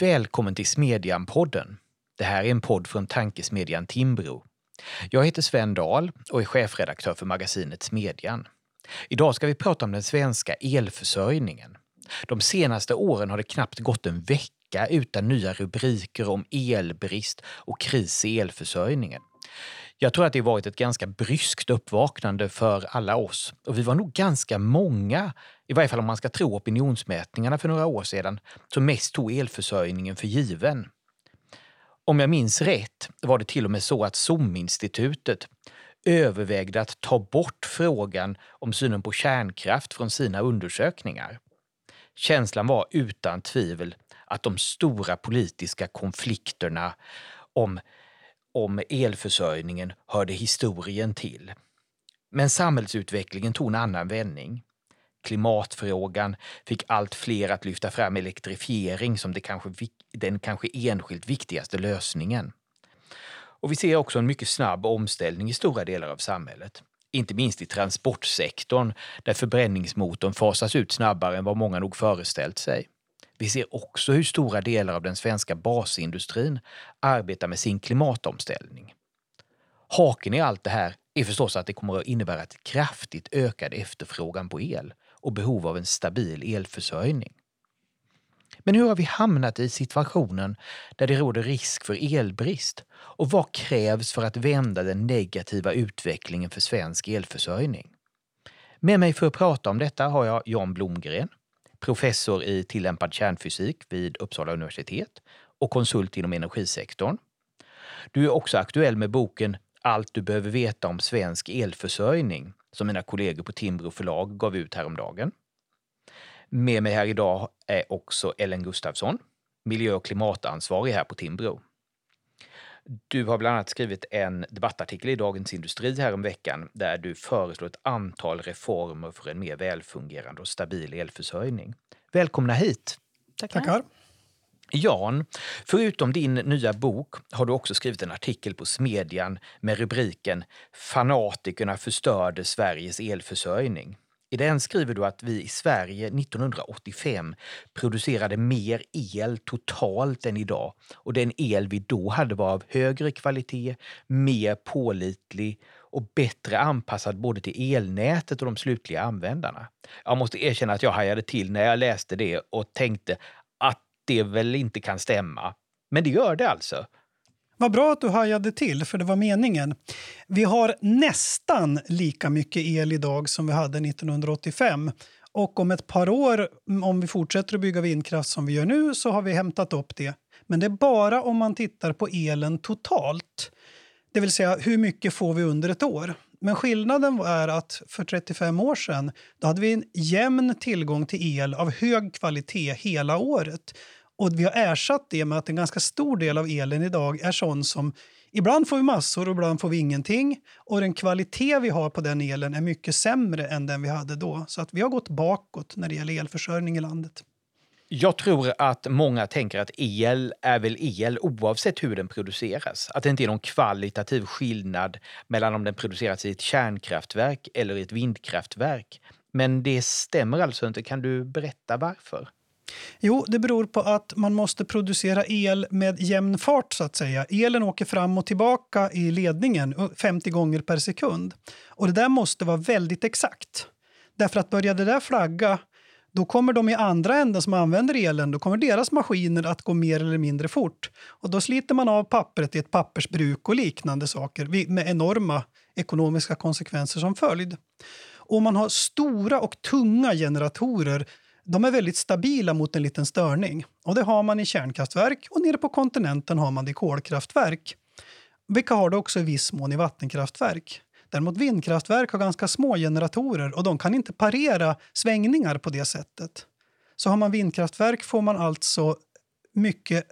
Välkommen till Smedjan-podden. Det här är en podd från tankesmedjan Timbro. Jag heter Sven Dahl och är chefredaktör för magasinet Smedjan. Idag ska vi prata om den svenska elförsörjningen. De senaste åren har det knappt gått en vecka utan nya rubriker om elbrist och kris i elförsörjningen. Jag tror att det varit ett ganska bryskt uppvaknande för alla oss. Och vi var nog ganska många, i varje fall om man ska tro opinionsmätningarna för några år sedan, som mest tog elförsörjningen för given. Om jag minns rätt var det till och med så att SOM-institutet övervägde att ta bort frågan om synen på kärnkraft från sina undersökningar. Känslan var utan tvivel att de stora politiska konflikterna om om elförsörjningen hörde historien till. Men samhällsutvecklingen tog en annan vändning. Klimatfrågan fick allt fler att lyfta fram elektrifiering som det kanske, den kanske enskilt viktigaste lösningen. Och vi ser också en mycket snabb omställning i stora delar av samhället. Inte minst i transportsektorn där förbränningsmotorn fasas ut snabbare än vad många nog föreställt sig. Vi ser också hur stora delar av den svenska basindustrin arbetar med sin klimatomställning. Haken i allt det här är förstås att det kommer att innebära ett kraftigt ökad efterfrågan på el och behov av en stabil elförsörjning. Men hur har vi hamnat i situationen där det råder risk för elbrist? Och vad krävs för att vända den negativa utvecklingen för svensk elförsörjning? Med mig för att prata om detta har jag Jan Blomgren, professor i tillämpad kärnfysik vid Uppsala universitet och konsult inom energisektorn. Du är också aktuell med boken Allt du behöver veta om svensk elförsörjning som mina kollegor på Timbro förlag gav ut häromdagen. Med mig här idag är också Ellen Gustafsson, miljö och klimatansvarig här på Timbro. Du har bland annat skrivit en debattartikel i Dagens Industri häromveckan där du föreslår ett antal reformer för en mer välfungerande och stabil elförsörjning. Välkomna hit! Tackar. Tackar. Jan, förutom din nya bok har du också skrivit en artikel på Smedjan med rubriken Fanatikerna förstörde Sveriges elförsörjning. I den skriver du att vi i Sverige 1985 producerade mer el totalt än idag och den el vi då hade var av högre kvalitet, mer pålitlig och bättre anpassad både till elnätet och de slutliga användarna. Jag måste erkänna att jag hajade till när jag läste det och tänkte att det väl inte kan stämma. Men det gör det alltså. Vad bra att du hajade till, för det var meningen. Vi har nästan lika mycket el idag som vi hade 1985. Och om ett par år, om vi fortsätter att bygga vindkraft som vi gör nu, så har vi hämtat upp det. Men det är bara om man tittar på elen totalt. Det vill säga, hur mycket får vi under ett år? Men skillnaden är att för 35 år sedan då hade vi en jämn tillgång till el av hög kvalitet hela året. Och vi har ersatt det med att en ganska stor del av elen idag är sån som Ibland får vi massor och ibland får vi ingenting. Och den kvalitet vi har på den elen är mycket sämre än den vi hade då. Så att vi har gått bakåt när det gäller elförsörjning i landet. Jag tror att många tänker att el är väl el oavsett hur den produceras. Att det inte är någon kvalitativ skillnad mellan om den produceras i ett kärnkraftverk eller i ett vindkraftverk. Men det stämmer alltså inte. Kan du berätta varför? Jo, det beror på att man måste producera el med jämn fart. så att säga. Elen åker fram och tillbaka i ledningen 50 gånger per sekund. Och Det där måste vara väldigt exakt. Därför att börjar det där flagga då kommer de i andra änden som använder elen, då kommer deras maskiner att gå mer eller mindre fort. Och Då sliter man av pappret i ett pappersbruk och liknande saker med enorma ekonomiska konsekvenser som följd. Och om man har stora och tunga generatorer de är väldigt stabila mot en liten störning. Och Det har man i kärnkraftverk och nere på kontinenten har man det i kolkraftverk. Vilka har det också i viss mån i vattenkraftverk. Däremot vindkraftverk har ganska små generatorer och de kan inte parera svängningar på det sättet. Så har man vindkraftverk får man alltså mycket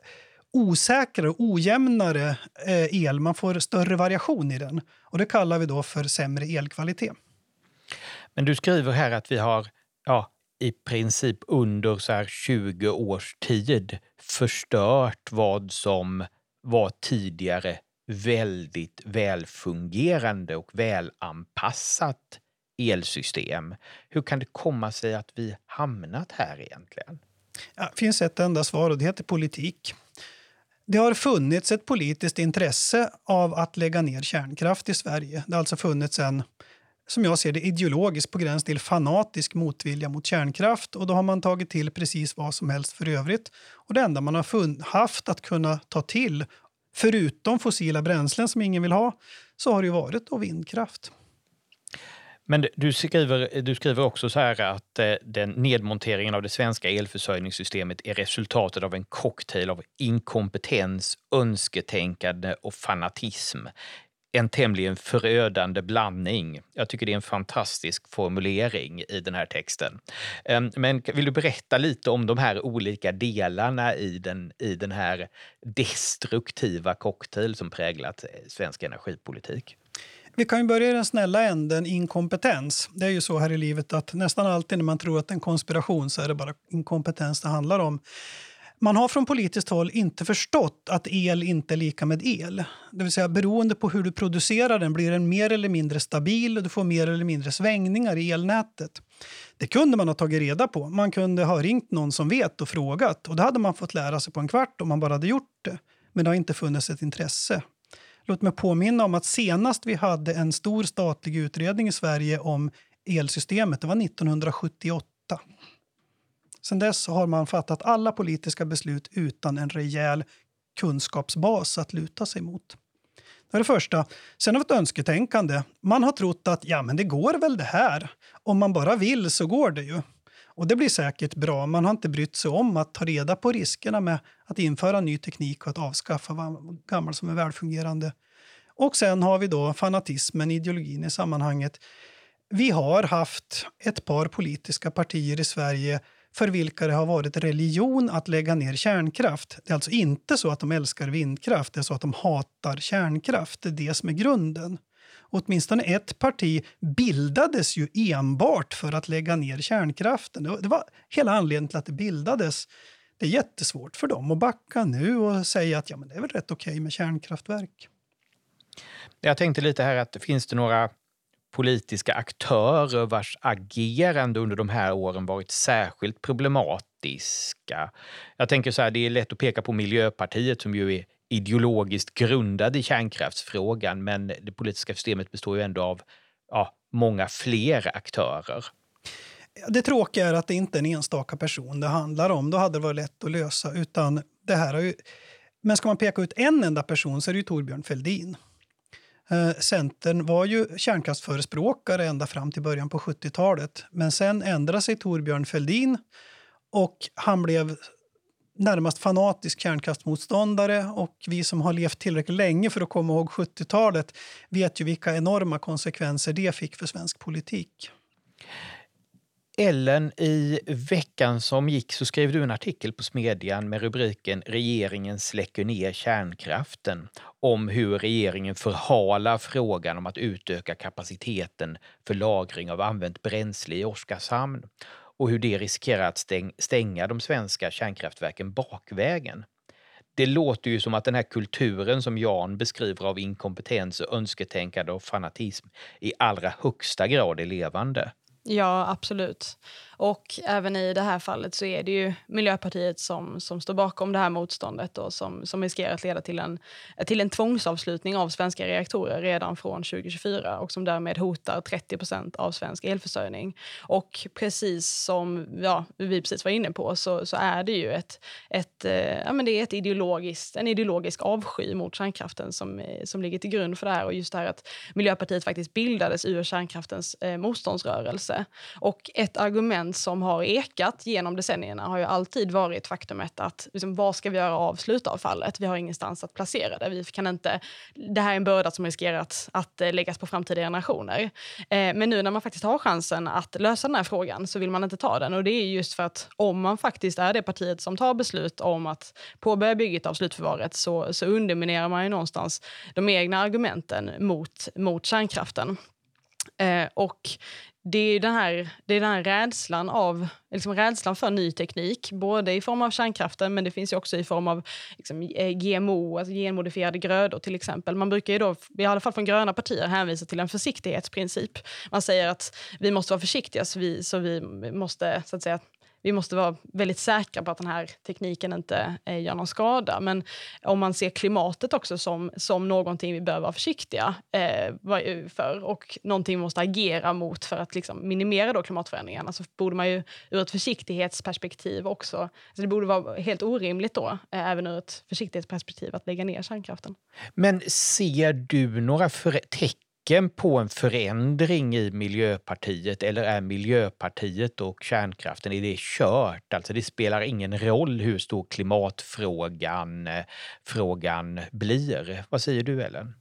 osäkrare och ojämnare eh, el. Man får större variation i den. Och Det kallar vi då för sämre elkvalitet. Men du skriver här att vi har ja, i princip under så här 20 års tid förstört vad som var tidigare väldigt välfungerande och välanpassat elsystem. Hur kan det komma sig att vi hamnat här egentligen? Ja, det finns ett enda svar och det heter politik. Det har funnits ett politiskt intresse av att lägga ner kärnkraft i Sverige. Det har alltså funnits en, som jag ser det, ideologisk på gräns till fanatisk motvilja mot kärnkraft och då har man tagit till precis vad som helst för övrigt. Och det enda man har haft att kunna ta till, förutom fossila bränslen som ingen vill ha, så har det varit då vindkraft. Men du skriver, du skriver också så här att eh, den nedmonteringen av det svenska elförsörjningssystemet är resultatet av en cocktail av inkompetens, önsketänkande och fanatism. En tämligen förödande blandning. Jag tycker det är en fantastisk formulering i den här texten. Ehm, men vill du berätta lite om de här olika delarna i den, i den här destruktiva cocktail som präglat eh, svensk energipolitik? Vi kan ju börja i den snälla änden, inkompetens. Det är ju så här i livet att nästan alltid när man tror att det är en konspiration så är det bara inkompetens det handlar om. Man har från politiskt håll inte förstått att el inte är lika med el. Det vill säga Beroende på hur du producerar den blir den mer eller mindre stabil och du får mer eller mindre svängningar i elnätet. Det kunde man ha tagit reda på. Man kunde ha ringt någon som vet och frågat. Och Det hade man fått lära sig på en kvart om man bara hade gjort det. Men det har inte funnits ett intresse. Låt mig påminna om att senast vi hade en stor statlig utredning i Sverige om elsystemet, det var 1978. Sen dess har man fattat alla politiska beslut utan en rejäl kunskapsbas att luta sig mot. Det är det första. Sen har vi ett önsketänkande. Man har trott att ja, men det går väl det här. Om man bara vill så går det ju. Och det blir säkert bra. Man har inte brytt sig om att ta reda på riskerna med att införa ny teknik och att avskaffa gammal som är välfungerande. Och sen har vi då fanatismen, ideologin i sammanhanget. Vi har haft ett par politiska partier i Sverige för vilka det har varit religion att lägga ner kärnkraft. Det är alltså inte så att de älskar vindkraft, det är så att de hatar kärnkraft. Det är det som är grunden. Åtminstone ett parti bildades ju enbart för att lägga ner kärnkraften. Det var hela anledningen till att det bildades. Det är jättesvårt för dem att backa nu och säga att ja, men det är väl rätt okej okay med kärnkraftverk. Jag tänkte lite här att finns det några politiska aktörer vars agerande under de här åren varit särskilt problematiska. Jag tänker så här, det är lätt att peka på Miljöpartiet som ju är ideologiskt grundad i kärnkraftsfrågan men det politiska systemet består ju ändå av ja, många fler aktörer. Det tråkiga är att det inte är en enstaka person det handlar om. Då hade det varit lätt att lösa. Utan det här har ju... Men ska man peka ut en enda person så är det ju Torbjörn Fälldin. Eh, Centern var ju kärnkraftsförespråkare ända fram till början på 70-talet. Men sen ändrade sig Torbjörn Fälldin och han blev närmast fanatisk kärnkraftsmotståndare. Och vi som har levt tillräckligt länge för att komma ihåg 70-talet vet ju vilka enorma konsekvenser det fick för svensk politik. Ellen, i veckan som gick så skrev du en artikel på Smedjan med rubriken “Regeringen släcker ner kärnkraften” om hur regeringen förhalar frågan om att utöka kapaciteten för lagring av använt bränsle i Oskarshamn och hur det riskerar att stänga de svenska kärnkraftverken bakvägen. Det låter ju som att den här kulturen som Jan beskriver av inkompetens, önsketänkande och fanatism i allra högsta grad är levande. Ja, absolut. Och även i det här fallet så är det ju Miljöpartiet som, som står bakom det här motståndet och som, som riskerar att leda till en, till en tvångsavslutning av svenska reaktorer redan från 2024 och som därmed hotar 30% av svensk elförsörjning. Och precis som ja, vi precis var inne på så, så är det ju ett, ett, eh, ja, men det är ett ideologiskt, en ideologisk avsky mot kärnkraften som, eh, som ligger till grund för det här. Och just det här att Miljöpartiet faktiskt bildades ur kärnkraftens eh, motståndsrörelse. Och ett argument argument som har ekat genom decennierna har ju alltid varit faktumet att liksom, vad ska vi göra av slutavfallet? Vi har ingenstans att placera det. Vi kan inte, det här är en börda som riskerar att, att eh, läggas på framtida generationer. Eh, men nu när man faktiskt har chansen att lösa den här frågan så vill man inte ta den. Och det är just för att om man faktiskt är det partiet som tar beslut om att påbörja bygget av slutförvaret så, så underminerar man ju någonstans de egna argumenten mot, mot kärnkraften. Eh, och det är den här, det är den här rädslan, av, liksom rädslan för ny teknik, både i form av kärnkraften men det finns också i form av liksom, eh, GMO, alltså genmodifierade grödor till exempel. Man brukar ju då, i alla fall från gröna partier, hänvisa till en försiktighetsprincip. Man säger att vi måste vara försiktiga så vi, så vi måste så att säga, vi måste vara väldigt säkra på att den här tekniken inte eh, gör någon skada. Men om man ser klimatet också som, som någonting vi behöver vara försiktiga eh, för och någonting vi måste agera mot för att liksom, minimera då klimatförändringarna så borde man ju ur ett försiktighetsperspektiv också... Alltså det borde vara helt orimligt då, eh, även ur ett försiktighetsperspektiv, att lägga ner kärnkraften. Men ser du några tecken tecken på en förändring i Miljöpartiet eller är Miljöpartiet och kärnkraften, är det kört? Alltså det spelar ingen roll hur stor klimatfrågan eh, frågan blir. Vad säger du Ellen?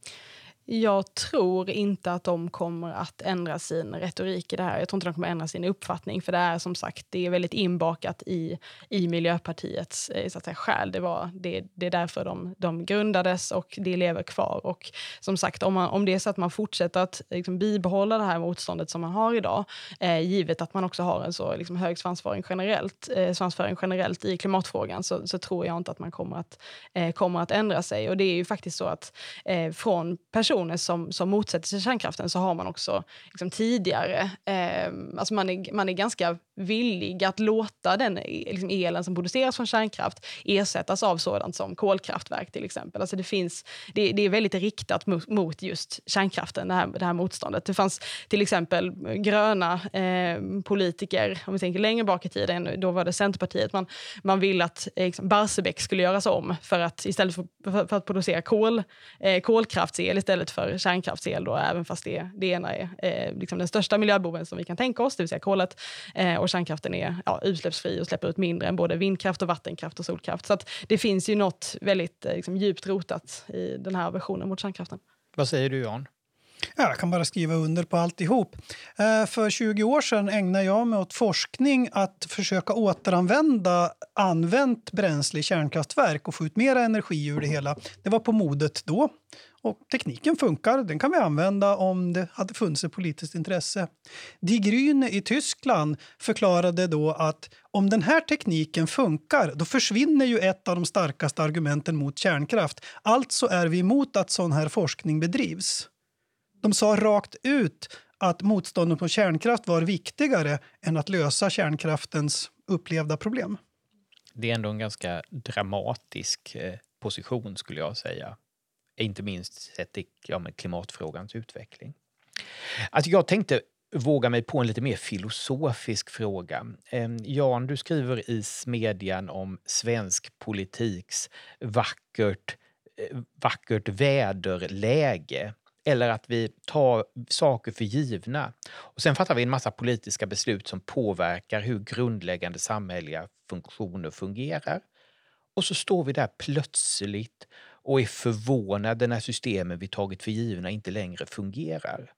Jag tror inte att de kommer att ändra sin retorik i det här. Jag tror inte de kommer att ändra sin uppfattning. För det är som sagt det är väldigt inbakat i, i Miljöpartiets eh, så att säga, själ. Det, var, det, det är därför de, de grundades och det lever kvar. Och som sagt, om, man, om det är så att man fortsätter att liksom, bibehålla det här motståndet som man har idag, eh, givet att man också har en så liksom, hög svansföring generellt, eh, svansföring generellt i klimatfrågan, så, så, tror jag inte att man kommer att, eh, kommer att ändra sig. Och det är ju faktiskt så att eh, från personer personer som, som motsätter sig kärnkraften så har man också liksom, tidigare... Eh, alltså man, är, man är ganska villig att låta den liksom, elen som produceras från kärnkraft ersättas av sådant som kolkraftverk till exempel. Alltså det, finns, det, det är väldigt riktat mot, mot, just kärnkraften, det här, det här motståndet. Det fanns till exempel gröna eh, politiker, om vi tänker längre bak i tiden, då var det Centerpartiet, man, man ville att eh, liksom Barsebäck skulle göras om för att istället för, för, för att producera kol, eh, kolkraftsel istället istället för kärnkraftsel, då, även fast det, det ena är eh, liksom den största miljöboven som vi kan tänka oss, det vill säga kolet, eh, och kärnkraften är ja, utsläppsfri och släpper ut mindre än både vindkraft, och vattenkraft och solkraft. Så det finns ju något väldigt eh, liksom, djupt rotat i den här versionen mot kärnkraften. Vad säger du, Jan? Jag kan bara skriva under på alltihop. Eh, för 20 år sedan ägnade jag mig åt forskning att försöka återanvända använt bränsle i kärnkraftverk och få ut mer energi ur det hela. Det var på modet då. Och tekniken funkar, den kan vi använda om det hade funnits ett politiskt intresse. Die Grüne i Tyskland förklarade då att om den här tekniken funkar då försvinner ju ett av de starkaste argumenten mot kärnkraft. Alltså är vi emot att sån här forskning bedrivs. De sa rakt ut att motståndet mot kärnkraft var viktigare än att lösa kärnkraftens upplevda problem. Det är ändå en ganska dramatisk eh, position skulle jag säga. Inte minst sett i ja, klimatfrågans utveckling. Alltså jag tänkte våga mig på en lite mer filosofisk fråga. Ehm, Jan, du skriver i Smedjan om svensk politiks vackert, eh, vackert väderläge eller att vi tar saker för givna. Och sen fattar vi en massa politiska beslut som påverkar hur grundläggande samhälleliga funktioner fungerar. Och så står vi där plötsligt och är förvånade när systemen vi tagit för givna inte längre fungerar.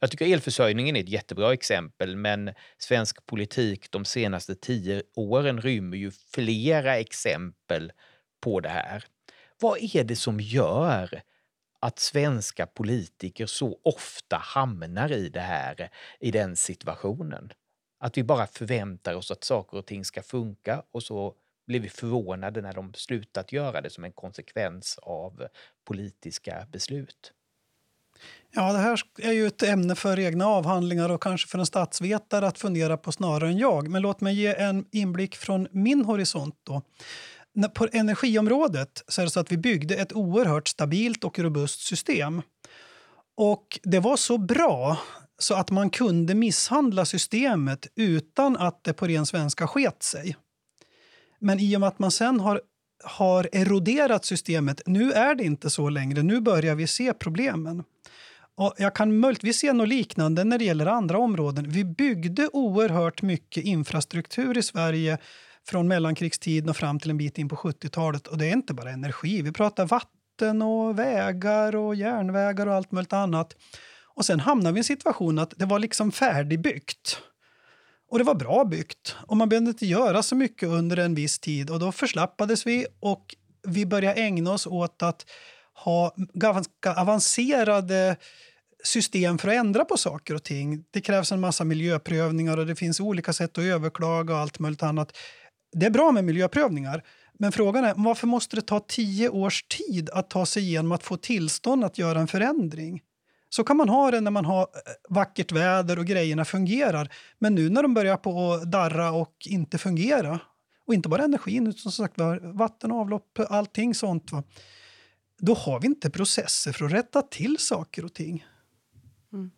Jag tycker elförsörjningen är ett jättebra exempel men svensk politik de senaste tio åren rymmer ju flera exempel på det här. Vad är det som gör att svenska politiker så ofta hamnar i det här, i den situationen? Att vi bara förväntar oss att saker och ting ska funka och så blivit förvånade när de slutat göra det som en konsekvens av politiska beslut. Ja, det här är ju ett ämne för egna avhandlingar och kanske för en statsvetare att fundera på snarare än jag. Men låt mig ge en inblick från min horisont. Då. På energiområdet så är det så att vi byggde ett oerhört stabilt och robust system. Och det var så bra så att man kunde misshandla systemet utan att det på ren svenska sket sig. Men i och med att man sen har, har eroderat systemet, nu är det inte så längre. Nu börjar vi se problemen. Och jag kan möjligtvis se något liknande när det gäller andra områden. Vi byggde oerhört mycket infrastruktur i Sverige från mellankrigstiden och fram till en bit in på 70-talet. Och det är inte bara energi. Vi pratar vatten och vägar och järnvägar och allt möjligt annat. Och sen hamnade vi i en situation att det var liksom färdigbyggt. Och det var bra byggt och man behövde inte göra så mycket under en viss tid och då förslappades vi och vi började ägna oss åt att ha ganska avancerade system för att ändra på saker och ting. Det krävs en massa miljöprövningar och det finns olika sätt att överklaga och allt möjligt annat. Det är bra med miljöprövningar, men frågan är varför måste det ta tio års tid att ta sig igenom att få tillstånd att göra en förändring? Så kan man ha det när man har eh, vackert väder och grejerna fungerar. Men nu när de börjar på att darra och inte fungera, och inte bara energin utan som sagt vatten, avlopp, allting sånt. Va? Då har vi inte processer för att rätta till saker och ting. Mm.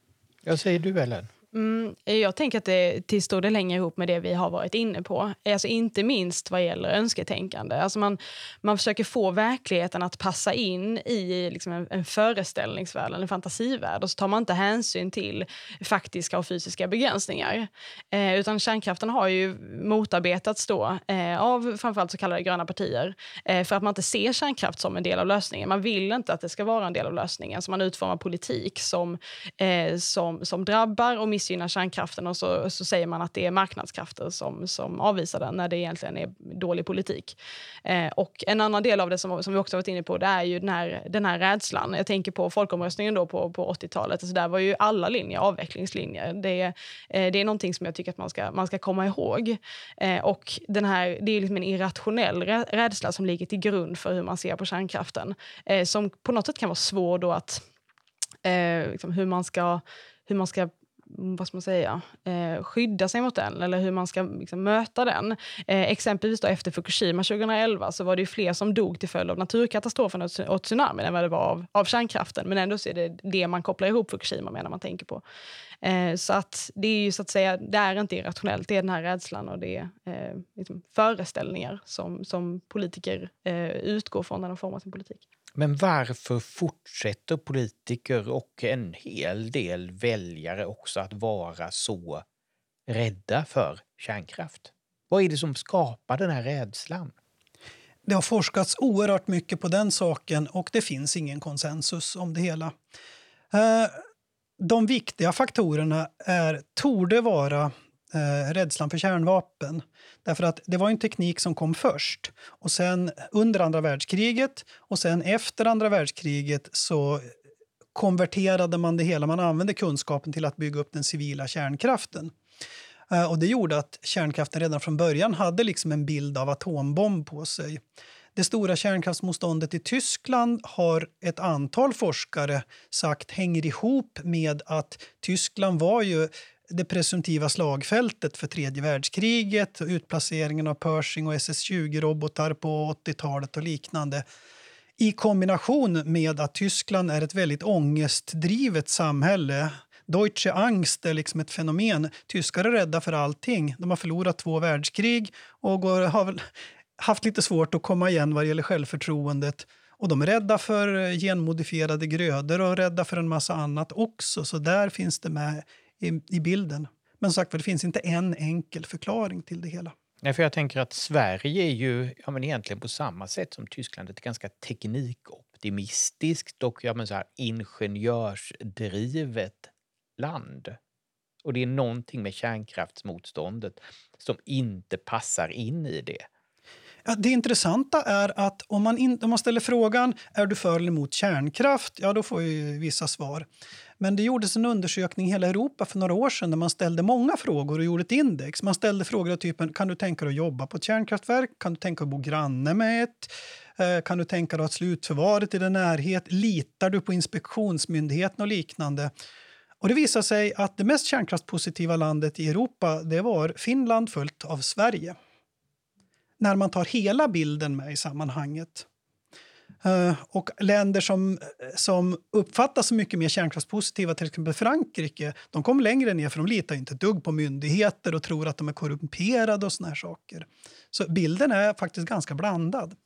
Jag säger du, Ellen? Mm, jag tänker att det till stor del hänger ihop med det vi har varit inne på. Alltså inte minst vad gäller önsketänkande. Alltså man, man försöker få verkligheten att passa in i liksom en, en föreställningsvärld, en fantasivärld och så tar man inte hänsyn till faktiska och fysiska begränsningar. Eh, utan kärnkraften har ju motarbetats då, eh, av framförallt så kallade gröna partier eh, för att man inte ser kärnkraft som en del av lösningen. Man vill inte att det ska vara en del av lösningen. Så man utformar politik som, eh, som, som drabbar och missgynnar kärnkraften och så, så säger man att det är marknadskrafter som, som avvisar den när det egentligen är dålig politik. Eh, och en annan del av det som, som vi också varit inne på det är ju den här, den här rädslan. Jag tänker på folkomröstningen då på, på 80-talet. Alltså där var ju alla linjer avvecklingslinjer. Det, eh, det är någonting som jag tycker att man ska, man ska komma ihåg. Eh, och den här, det är liksom en irrationell rädsla som ligger till grund för hur man ser på kärnkraften. Eh, som på något sätt kan vara svår då att eh, liksom hur man ska hur man ska Mm, vad ska man säga, eh, skydda sig mot den eller hur man ska liksom, möta den. Eh, exempelvis då efter Fukushima 2011 så var det fler som dog till följd av naturkatastrofen och, och tsunamin än vad det var av, av kärnkraften. Men ändå så är det det man kopplar ihop Fukushima med när man tänker på. Eh, så att det är ju så att säga, det är inte irrationellt, det är den här rädslan och det är eh, liksom föreställningar som, som politiker eh, utgår från när de formar sin politik. Men varför fortsätter politiker och en hel del väljare också att vara så rädda för kärnkraft? Vad är det som skapar den här rädslan? Det har forskats oerhört mycket på den saken och det finns ingen konsensus om det hela. Eh, de viktiga faktorerna är, torde vara eh, rädslan för kärnvapen. Därför att det var en teknik som kom först. Och sen under andra världskriget och sen efter andra världskriget så konverterade man det hela. Man använde kunskapen till att bygga upp den civila kärnkraften. Eh, och Det gjorde att kärnkraften redan från början hade liksom en bild av atombomb på sig. Det stora kärnkraftsmotståndet i Tyskland har ett antal forskare sagt hänger ihop med att Tyskland var ju det presumtiva slagfältet för tredje världskriget och utplaceringen av Pershing och SS-20-robotar på 80-talet och liknande i kombination med att Tyskland är ett väldigt ångestdrivet samhälle. Deutsche Angst är liksom ett fenomen. Tyskar är rädda för allting. De har förlorat två världskrig och går, har haft lite svårt att komma igen vad gäller självförtroendet. Och de är rädda för genmodifierade grödor och rädda för en massa annat också. Så där finns det med i, i bilden. Men som sagt det finns inte en enkel förklaring till det hela. Nej, för jag tänker att Sverige är ju ja, men egentligen på samma sätt som Tyskland ett ganska teknikoptimistiskt och ja, men så här, ingenjörsdrivet land. Och det är någonting med kärnkraftsmotståndet som inte passar in i det. Ja, det intressanta är att om man, in, om man ställer frågan är du för eller emot kärnkraft, ja då får vi vissa svar. Men det gjordes en undersökning i hela Europa för några år sedan där man ställde många frågor och gjorde ett index. Man ställde frågor av typen kan du tänka dig att jobba på ett kärnkraftverk? Kan du tänka dig att bo granne med ett? Eh, kan du tänka dig att ha slutförvaret i din närhet? Litar du på inspektionsmyndigheten och liknande? Och det visade sig att det mest kärnkraftspositiva landet i Europa det var Finland följt av Sverige. När man tar hela bilden med i sammanhanget. Eh, och länder som, som uppfattas som mycket mer kärnkraftspositiva, till exempel Frankrike, de kom längre ner för de litar inte ett dugg på myndigheter och tror att de är korrumperade och såna här saker. Så bilden är faktiskt ganska blandad.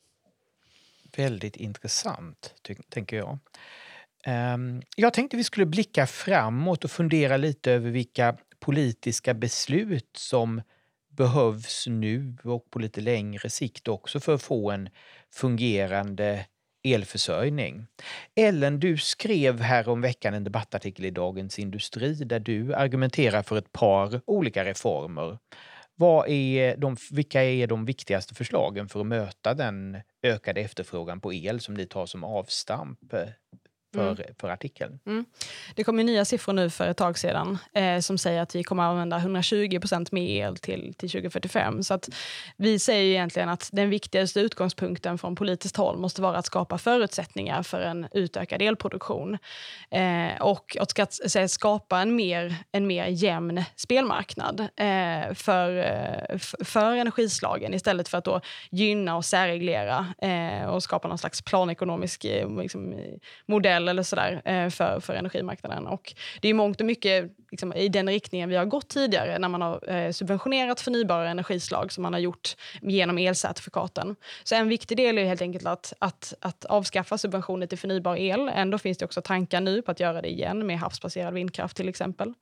Väldigt intressant, tänker jag. Um, jag tänkte vi skulle blicka framåt och fundera lite över vilka politiska beslut som behövs nu och på lite längre sikt också för att få en fungerande elförsörjning. Ellen, du skrev häromveckan en debattartikel i Dagens Industri där du argumenterar för ett par olika reformer. Vad är de, vilka är de viktigaste förslagen för att möta den ökade efterfrågan på el som ni tar som avstamp? För, mm. för artikeln. Mm. Det kommer nya siffror nu för ett tag sedan eh, som säger att vi kommer att använda 120% mer el till, till 2045. Så att vi säger egentligen att den viktigaste utgångspunkten från politiskt håll måste vara att skapa förutsättningar för en utökad elproduktion. Eh, och att ska, skapa en mer, en mer jämn spelmarknad eh, för, eh, för energislagen istället för att då gynna och särreglera eh, och skapa någon slags planekonomisk eh, liksom, modell eller sådär eh, för, för energimarknaden. Och det är mångt och mycket liksom, i den riktningen vi har gått tidigare när man har eh, subventionerat förnybara energislag som man har gjort genom elcertifikaten. Så en viktig del är helt enkelt att, att, att avskaffa subventioner till förnybar el. Ändå finns det också tankar nu på att göra det igen med havsbaserad vindkraft till exempel.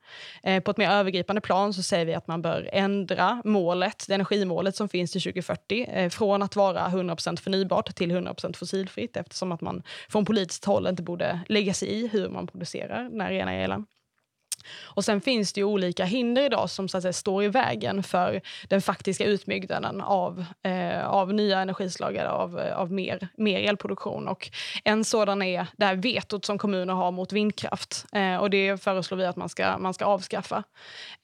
Eh, på ett mer övergripande plan så säger vi att man bör ändra målet, det energimålet som finns till 2040 från att vara 100% förnybart till 100% fossilfritt eftersom att man från politiskt håll inte borde lägga sig i hur man producerar den här rena elen. Och sen finns det ju olika hinder idag som så att säga, står i vägen för den faktiska utbyggnaden av, eh, av nya energislag, av, eh, av mer, mer elproduktion. Och en sådan är det här vetot som kommuner har mot vindkraft. Eh, och det föreslår vi att man ska, man ska avskaffa.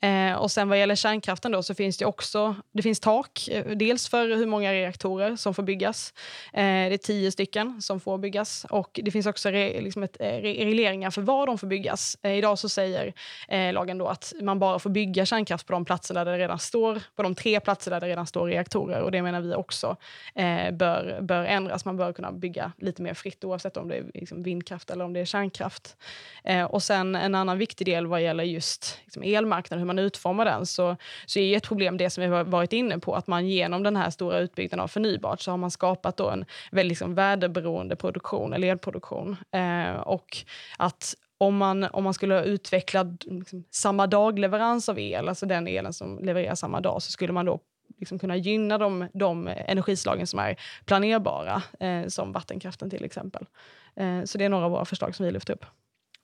Eh, och sen vad gäller kärnkraften då så finns det också det finns tak. Eh, dels för hur många reaktorer som får byggas. Eh, det är tio stycken som får byggas. Och det finns också re, liksom ett, eh, regleringar för var de får byggas. idag så säger eh, lagen då att man bara får bygga kärnkraft på de platser där det redan står, på de tre platser där det redan står reaktorer. Och det menar vi också eh, bör, bör ändras. Man bör kunna bygga lite mer fritt oavsett om det är liksom vindkraft eller om det är kärnkraft. Eh, och sen en annan viktig del vad gäller just liksom elmarknaden, hur man utformar den, så, så är ett problem det som vi har varit inne på, att man genom den här stora utbyggnaden av förnybart så har man skapat då en väldigt liksom väderberoende produktion, eller elproduktion. Eh, och att om man, om man skulle utveckla liksom, samma dagleverans av el, alltså den elen som levereras samma dag, så skulle man då liksom kunna gynna de, de energislagen som är planerbara, eh, som vattenkraften till exempel. Eh, så det är några av våra förslag som vi lyfter upp.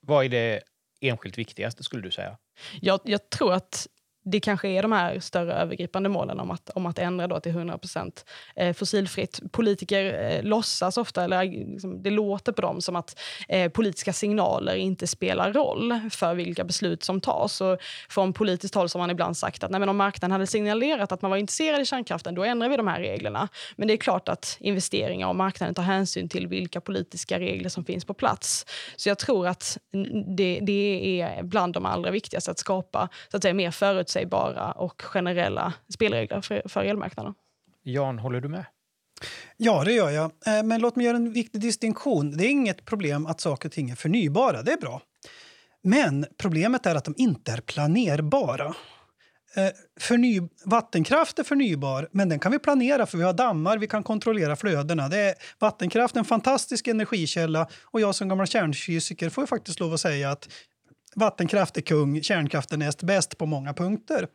Vad är det enskilt viktigaste skulle du säga? Jag, jag tror att det kanske är de här större övergripande målen om att, om att ändra då till 100 % eh, fossilfritt. Politiker eh, låtsas ofta, eller liksom, det låter på dem som att eh, politiska signaler inte spelar roll för vilka beslut som tas. Och från politiskt håll har man ibland sagt att nej, men om marknaden hade signalerat att man var intresserad i kärnkraften, då ändrar vi de här reglerna. Men det är klart att investeringar och marknaden tar hänsyn till vilka politiska regler som finns på plats. Så jag tror att det, det är bland de allra viktigaste att skapa så att säga, mer förutsättningar förutsägbara och generella spelregler för, för elmarknaden. Jan, håller du med? Ja, det gör jag. Eh, men låt mig göra en viktig distinktion. Det är inget problem att saker och ting är förnybara. Det är bra. Men problemet är att de inte är planerbara. Eh, förny vattenkraft är förnybar, men den kan vi planera för vi har dammar, vi kan kontrollera flödena. Det är, vattenkraft är en fantastisk energikälla och jag som gammal kärnfysiker får faktiskt lov att säga att vattenkraft är kung, kärnkraft är näst bäst på många punkter.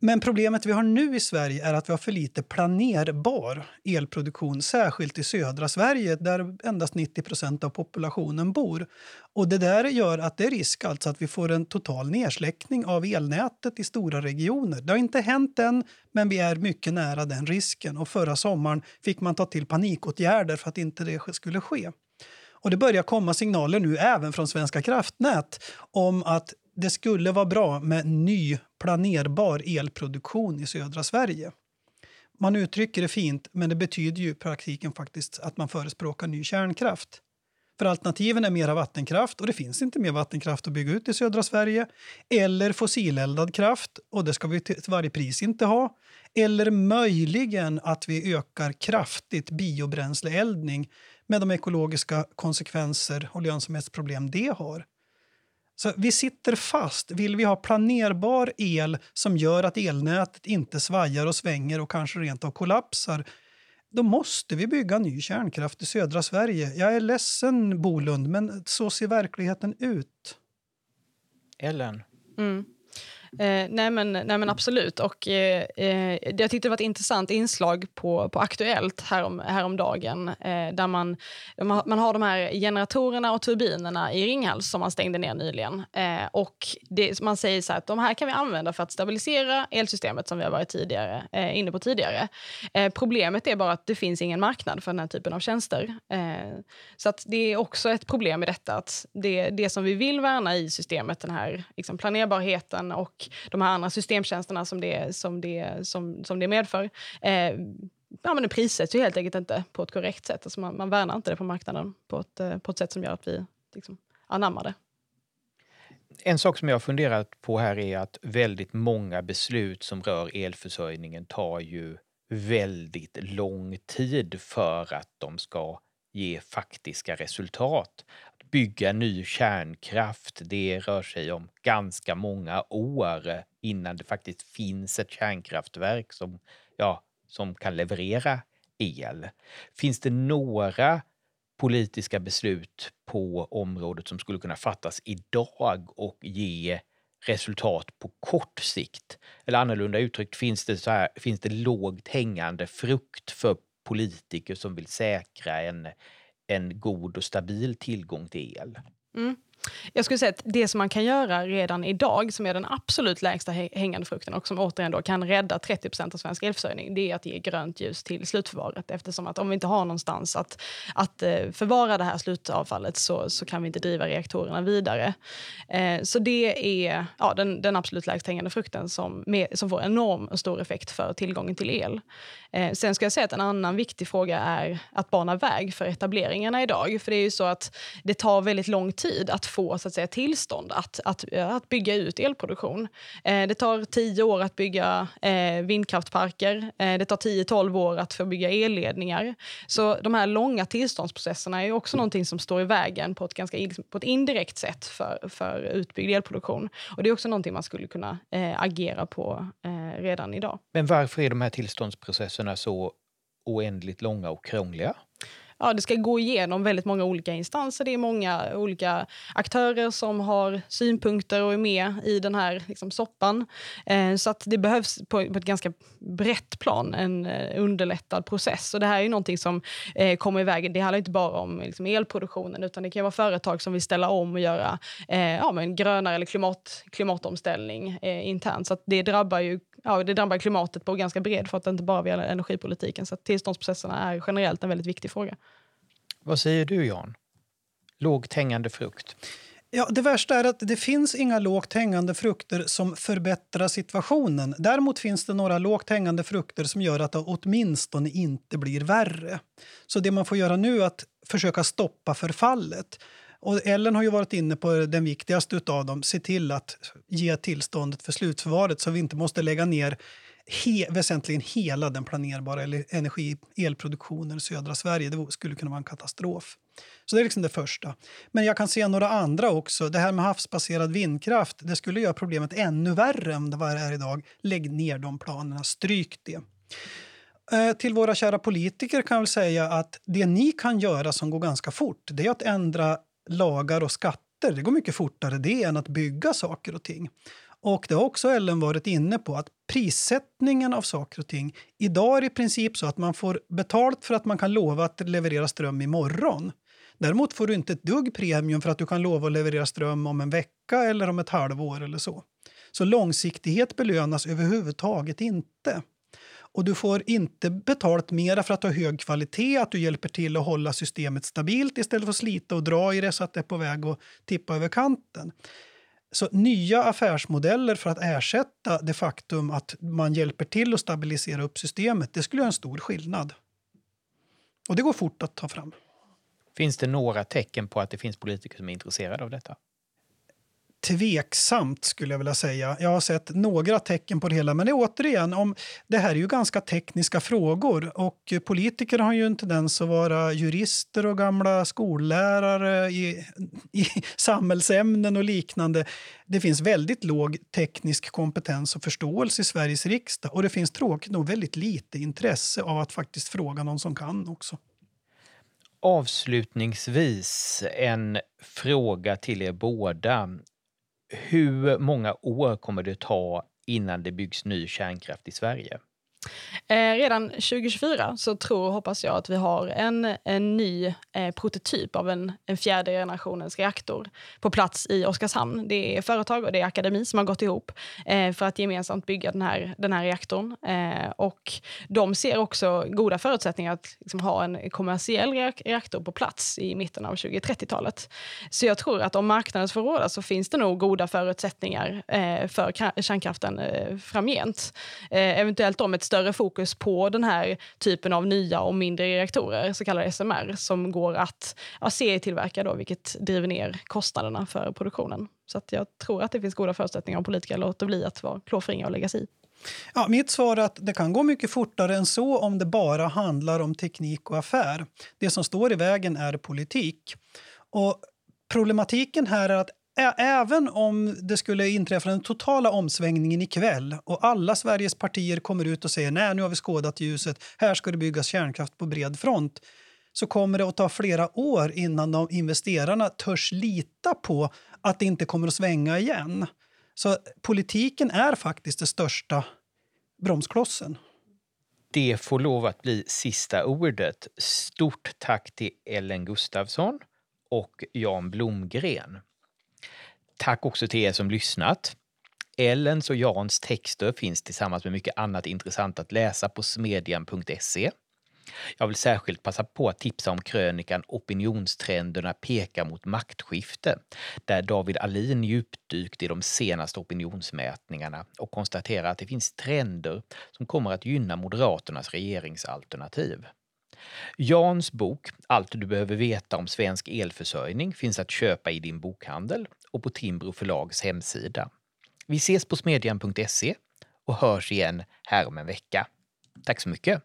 Men problemet vi har nu i Sverige är att vi har för lite planerbar elproduktion, särskilt i södra Sverige där endast 90% av populationen bor. Och Det där gör att det är risk alltså att vi får en total nedsläckning av elnätet i stora regioner. Det har inte hänt än, men vi är mycket nära den risken. Och Förra sommaren fick man ta till panikåtgärder för att inte det skulle ske. Och det börjar komma signaler nu även från Svenska kraftnät om att det skulle vara bra med ny planerbar elproduktion i södra Sverige. Man uttrycker det fint, men det betyder ju i praktiken faktiskt att man förespråkar ny kärnkraft. För alternativen är mera vattenkraft och det finns inte mer vattenkraft att bygga ut i södra Sverige. Eller fossileldad kraft och det ska vi till varje pris inte ha. Eller möjligen att vi ökar kraftigt biobränsleeldning med de ekologiska konsekvenser och lönsamhetsproblem det har. Så vi sitter fast. Vill vi ha planerbar el som gör att elnätet inte svajar och svänger och kanske rent av kollapsar då måste vi bygga ny kärnkraft i södra Sverige. Jag är ledsen, Bolund, men så ser verkligheten ut. Ellen? Mm. Eh, nej, men, nej men absolut. Och, eh, eh, jag tyckte det var ett intressant inslag på, på Aktuellt härom, häromdagen eh, där man, man har de här generatorerna och turbinerna i Ringhals som man stängde ner nyligen. Eh, och det, man säger så att de här kan vi använda för att stabilisera elsystemet som vi har varit tidigare, eh, inne på tidigare. Eh, problemet är bara att det finns ingen marknad för den här typen av tjänster. Eh, så att det är också ett problem i detta att det, det som vi vill värna i systemet, den här liksom, planerbarheten och de här andra systemtjänsterna som det, som det, som, som det medför eh, ja, men det prissätts ju helt enkelt inte på ett korrekt sätt. Alltså man, man värnar inte det på marknaden på ett, eh, på ett sätt som gör att vi liksom, anammar det. En sak som jag har funderat på här är att väldigt många beslut som rör elförsörjningen tar ju väldigt lång tid för att de ska ge faktiska resultat bygga ny kärnkraft, det rör sig om ganska många år innan det faktiskt finns ett kärnkraftverk som, ja, som kan leverera el. Finns det några politiska beslut på området som skulle kunna fattas idag och ge resultat på kort sikt? Eller annorlunda uttryckt, finns det, så här, finns det lågt hängande frukt för politiker som vill säkra en en god och stabil tillgång till el. Mm. Jag skulle säga att det som man kan göra redan idag, som är den absolut lägsta hängande frukten och som återigen då kan rädda 30% av svensk elförsörjning, det är att ge grönt ljus till slutförvaret. Eftersom att om vi inte har någonstans att, att eh, förvara det här slutavfallet så, så kan vi inte driva reaktorerna vidare. Eh, så det är ja, den, den absolut lägst hängande frukten som, med, som får enorm och stor effekt för tillgången till el. Eh, sen ska jag säga att en annan viktig fråga är att bana väg för etableringarna idag. För det är ju så att det tar väldigt lång tid att få så att säga, tillstånd att, att, eh, att bygga ut elproduktion. Eh, det tar tio år att bygga eh, vindkraftparker. Eh, det tar 10-12 år att få bygga elledningar. Så de här långa tillståndsprocesserna är också någonting som står i vägen på ett, ganska, på ett indirekt sätt för, för utbyggd elproduktion. Och det är också någonting man skulle kunna eh, agera på redan idag. Men varför är de här tillståndsprocesserna så oändligt långa och krångliga? ja, det ska gå igenom väldigt många olika instanser. Det är många olika aktörer som har synpunkter och är med i den här liksom, soppan. Eh, så att det behövs på, på, ett ganska brett plan en eh, underlättad process. Och det här är någonting som eh, kommer i vägen. Det handlar inte bara om liksom, elproduktionen utan det kan vara företag som vill ställa om och göra eh, ja, men grönare eller klimat, klimatomställning eh, internt. Så det drabbar ju ja, det drabbar klimatet på ganska bred front, inte bara via energipolitiken. Så tillståndsprocesserna är generellt en väldigt viktig fråga. Vad säger du Jan? Lågt hängande frukt? Ja, det värsta är att det finns inga lågt hängande frukter som förbättrar situationen. Däremot finns det några lågt hängande frukter som gör att det åtminstone inte blir värre. Så det man får göra nu är att försöka stoppa förfallet. Och Ellen har ju varit inne på den viktigaste av dem. Se till att ge tillståndet för slutförvaret så vi inte måste lägga ner he, väsentligen hela den planerbara energi elproduktionen i södra Sverige. Det skulle kunna vara en katastrof. Så det är liksom det första. Men jag kan se några andra också. Det här med havsbaserad vindkraft det skulle göra problemet ännu värre än det är idag. Lägg ner de planerna, stryk det. Eh, till våra kära politiker kan jag säga att det ni kan göra som går ganska fort det är att ändra lagar och skatter. Det går mycket fortare det än att bygga saker och ting. Och det har också Ellen varit inne på, att prissättningen av saker och ting idag är i princip så att man får betalt för att man kan lova att leverera ström imorgon. Däremot får du inte ett dugg premium för att du kan lova att leverera ström om en vecka eller om ett halvår eller så. Så långsiktighet belönas överhuvudtaget inte. Och du får inte betalt mera för att ha hög kvalitet, att du hjälper till att hålla systemet stabilt istället för att slita och dra i det så att det är på väg att tippa över kanten. Så nya affärsmodeller för att ersätta det faktum att man hjälper till att stabilisera upp systemet, det skulle göra en stor skillnad. Och det går fort att ta fram. Finns det några tecken på att det finns politiker som är intresserade av detta? Tveksamt skulle jag vilja säga. Jag har sett några tecken på det hela. Men det, återigen, om, det här är ju ganska tekniska frågor och politiker har ju en tendens att vara jurister och gamla skollärare i, i samhällsämnen och liknande. Det finns väldigt låg teknisk kompetens och förståelse i Sveriges riksdag och det finns tråkigt nog väldigt lite intresse av att faktiskt fråga någon som kan också. Avslutningsvis en fråga till er båda. Hur många år kommer det ta innan det byggs ny kärnkraft i Sverige? Eh, redan 2024 så tror och hoppas jag att vi har en, en ny eh, prototyp av en, en fjärde generationens reaktor på plats i Oskarshamn. Det är företag och det är akademi som har gått ihop eh, för att gemensamt bygga den här, den här reaktorn. Eh, och de ser också goda förutsättningar att liksom, ha en kommersiell reaktor på plats i mitten av 2030-talet. Så jag tror att om marknaden får råda så finns det nog goda förutsättningar eh, för kärnkraften eh, framgent. Eh, eventuellt om ett större fokus på den här typen av nya och mindre reaktorer, så kallade SMR, som går att ja, serietillverka, då, vilket driver ner kostnaderna för produktionen. Så att jag tror att det finns goda förutsättningar om politiker låter bli att vara klåfingriga och lägga sig i. Ja, mitt svar är att det kan gå mycket fortare än så om det bara handlar om teknik och affär. Det som står i vägen är politik. Och Problematiken här är att Även om det skulle inträffa den totala omsvängningen ikväll och alla Sveriges partier kommer ut och säger nej nu har vi skådat ljuset, här ska det byggas kärnkraft på bred front så kommer det att ta flera år innan de investerarna törs lita på att det inte kommer att svänga igen. Så politiken är faktiskt den största bromsklossen. Det får lov att bli sista ordet. Stort tack till Ellen Gustafsson och Jan Blomgren. Tack också till er som lyssnat. Ellens och Jans texter finns tillsammans med mycket annat intressant att läsa på smedjan.se. Jag vill särskilt passa på att tipsa om krönikan Opinionstrenderna pekar mot maktskifte, där David Alin djupdykt i de senaste opinionsmätningarna och konstaterar att det finns trender som kommer att gynna Moderaternas regeringsalternativ. Jans bok Allt du behöver veta om svensk elförsörjning finns att köpa i din bokhandel och på Timbro förlags hemsida. Vi ses på smedjan.se och hörs igen här om en vecka. Tack så mycket!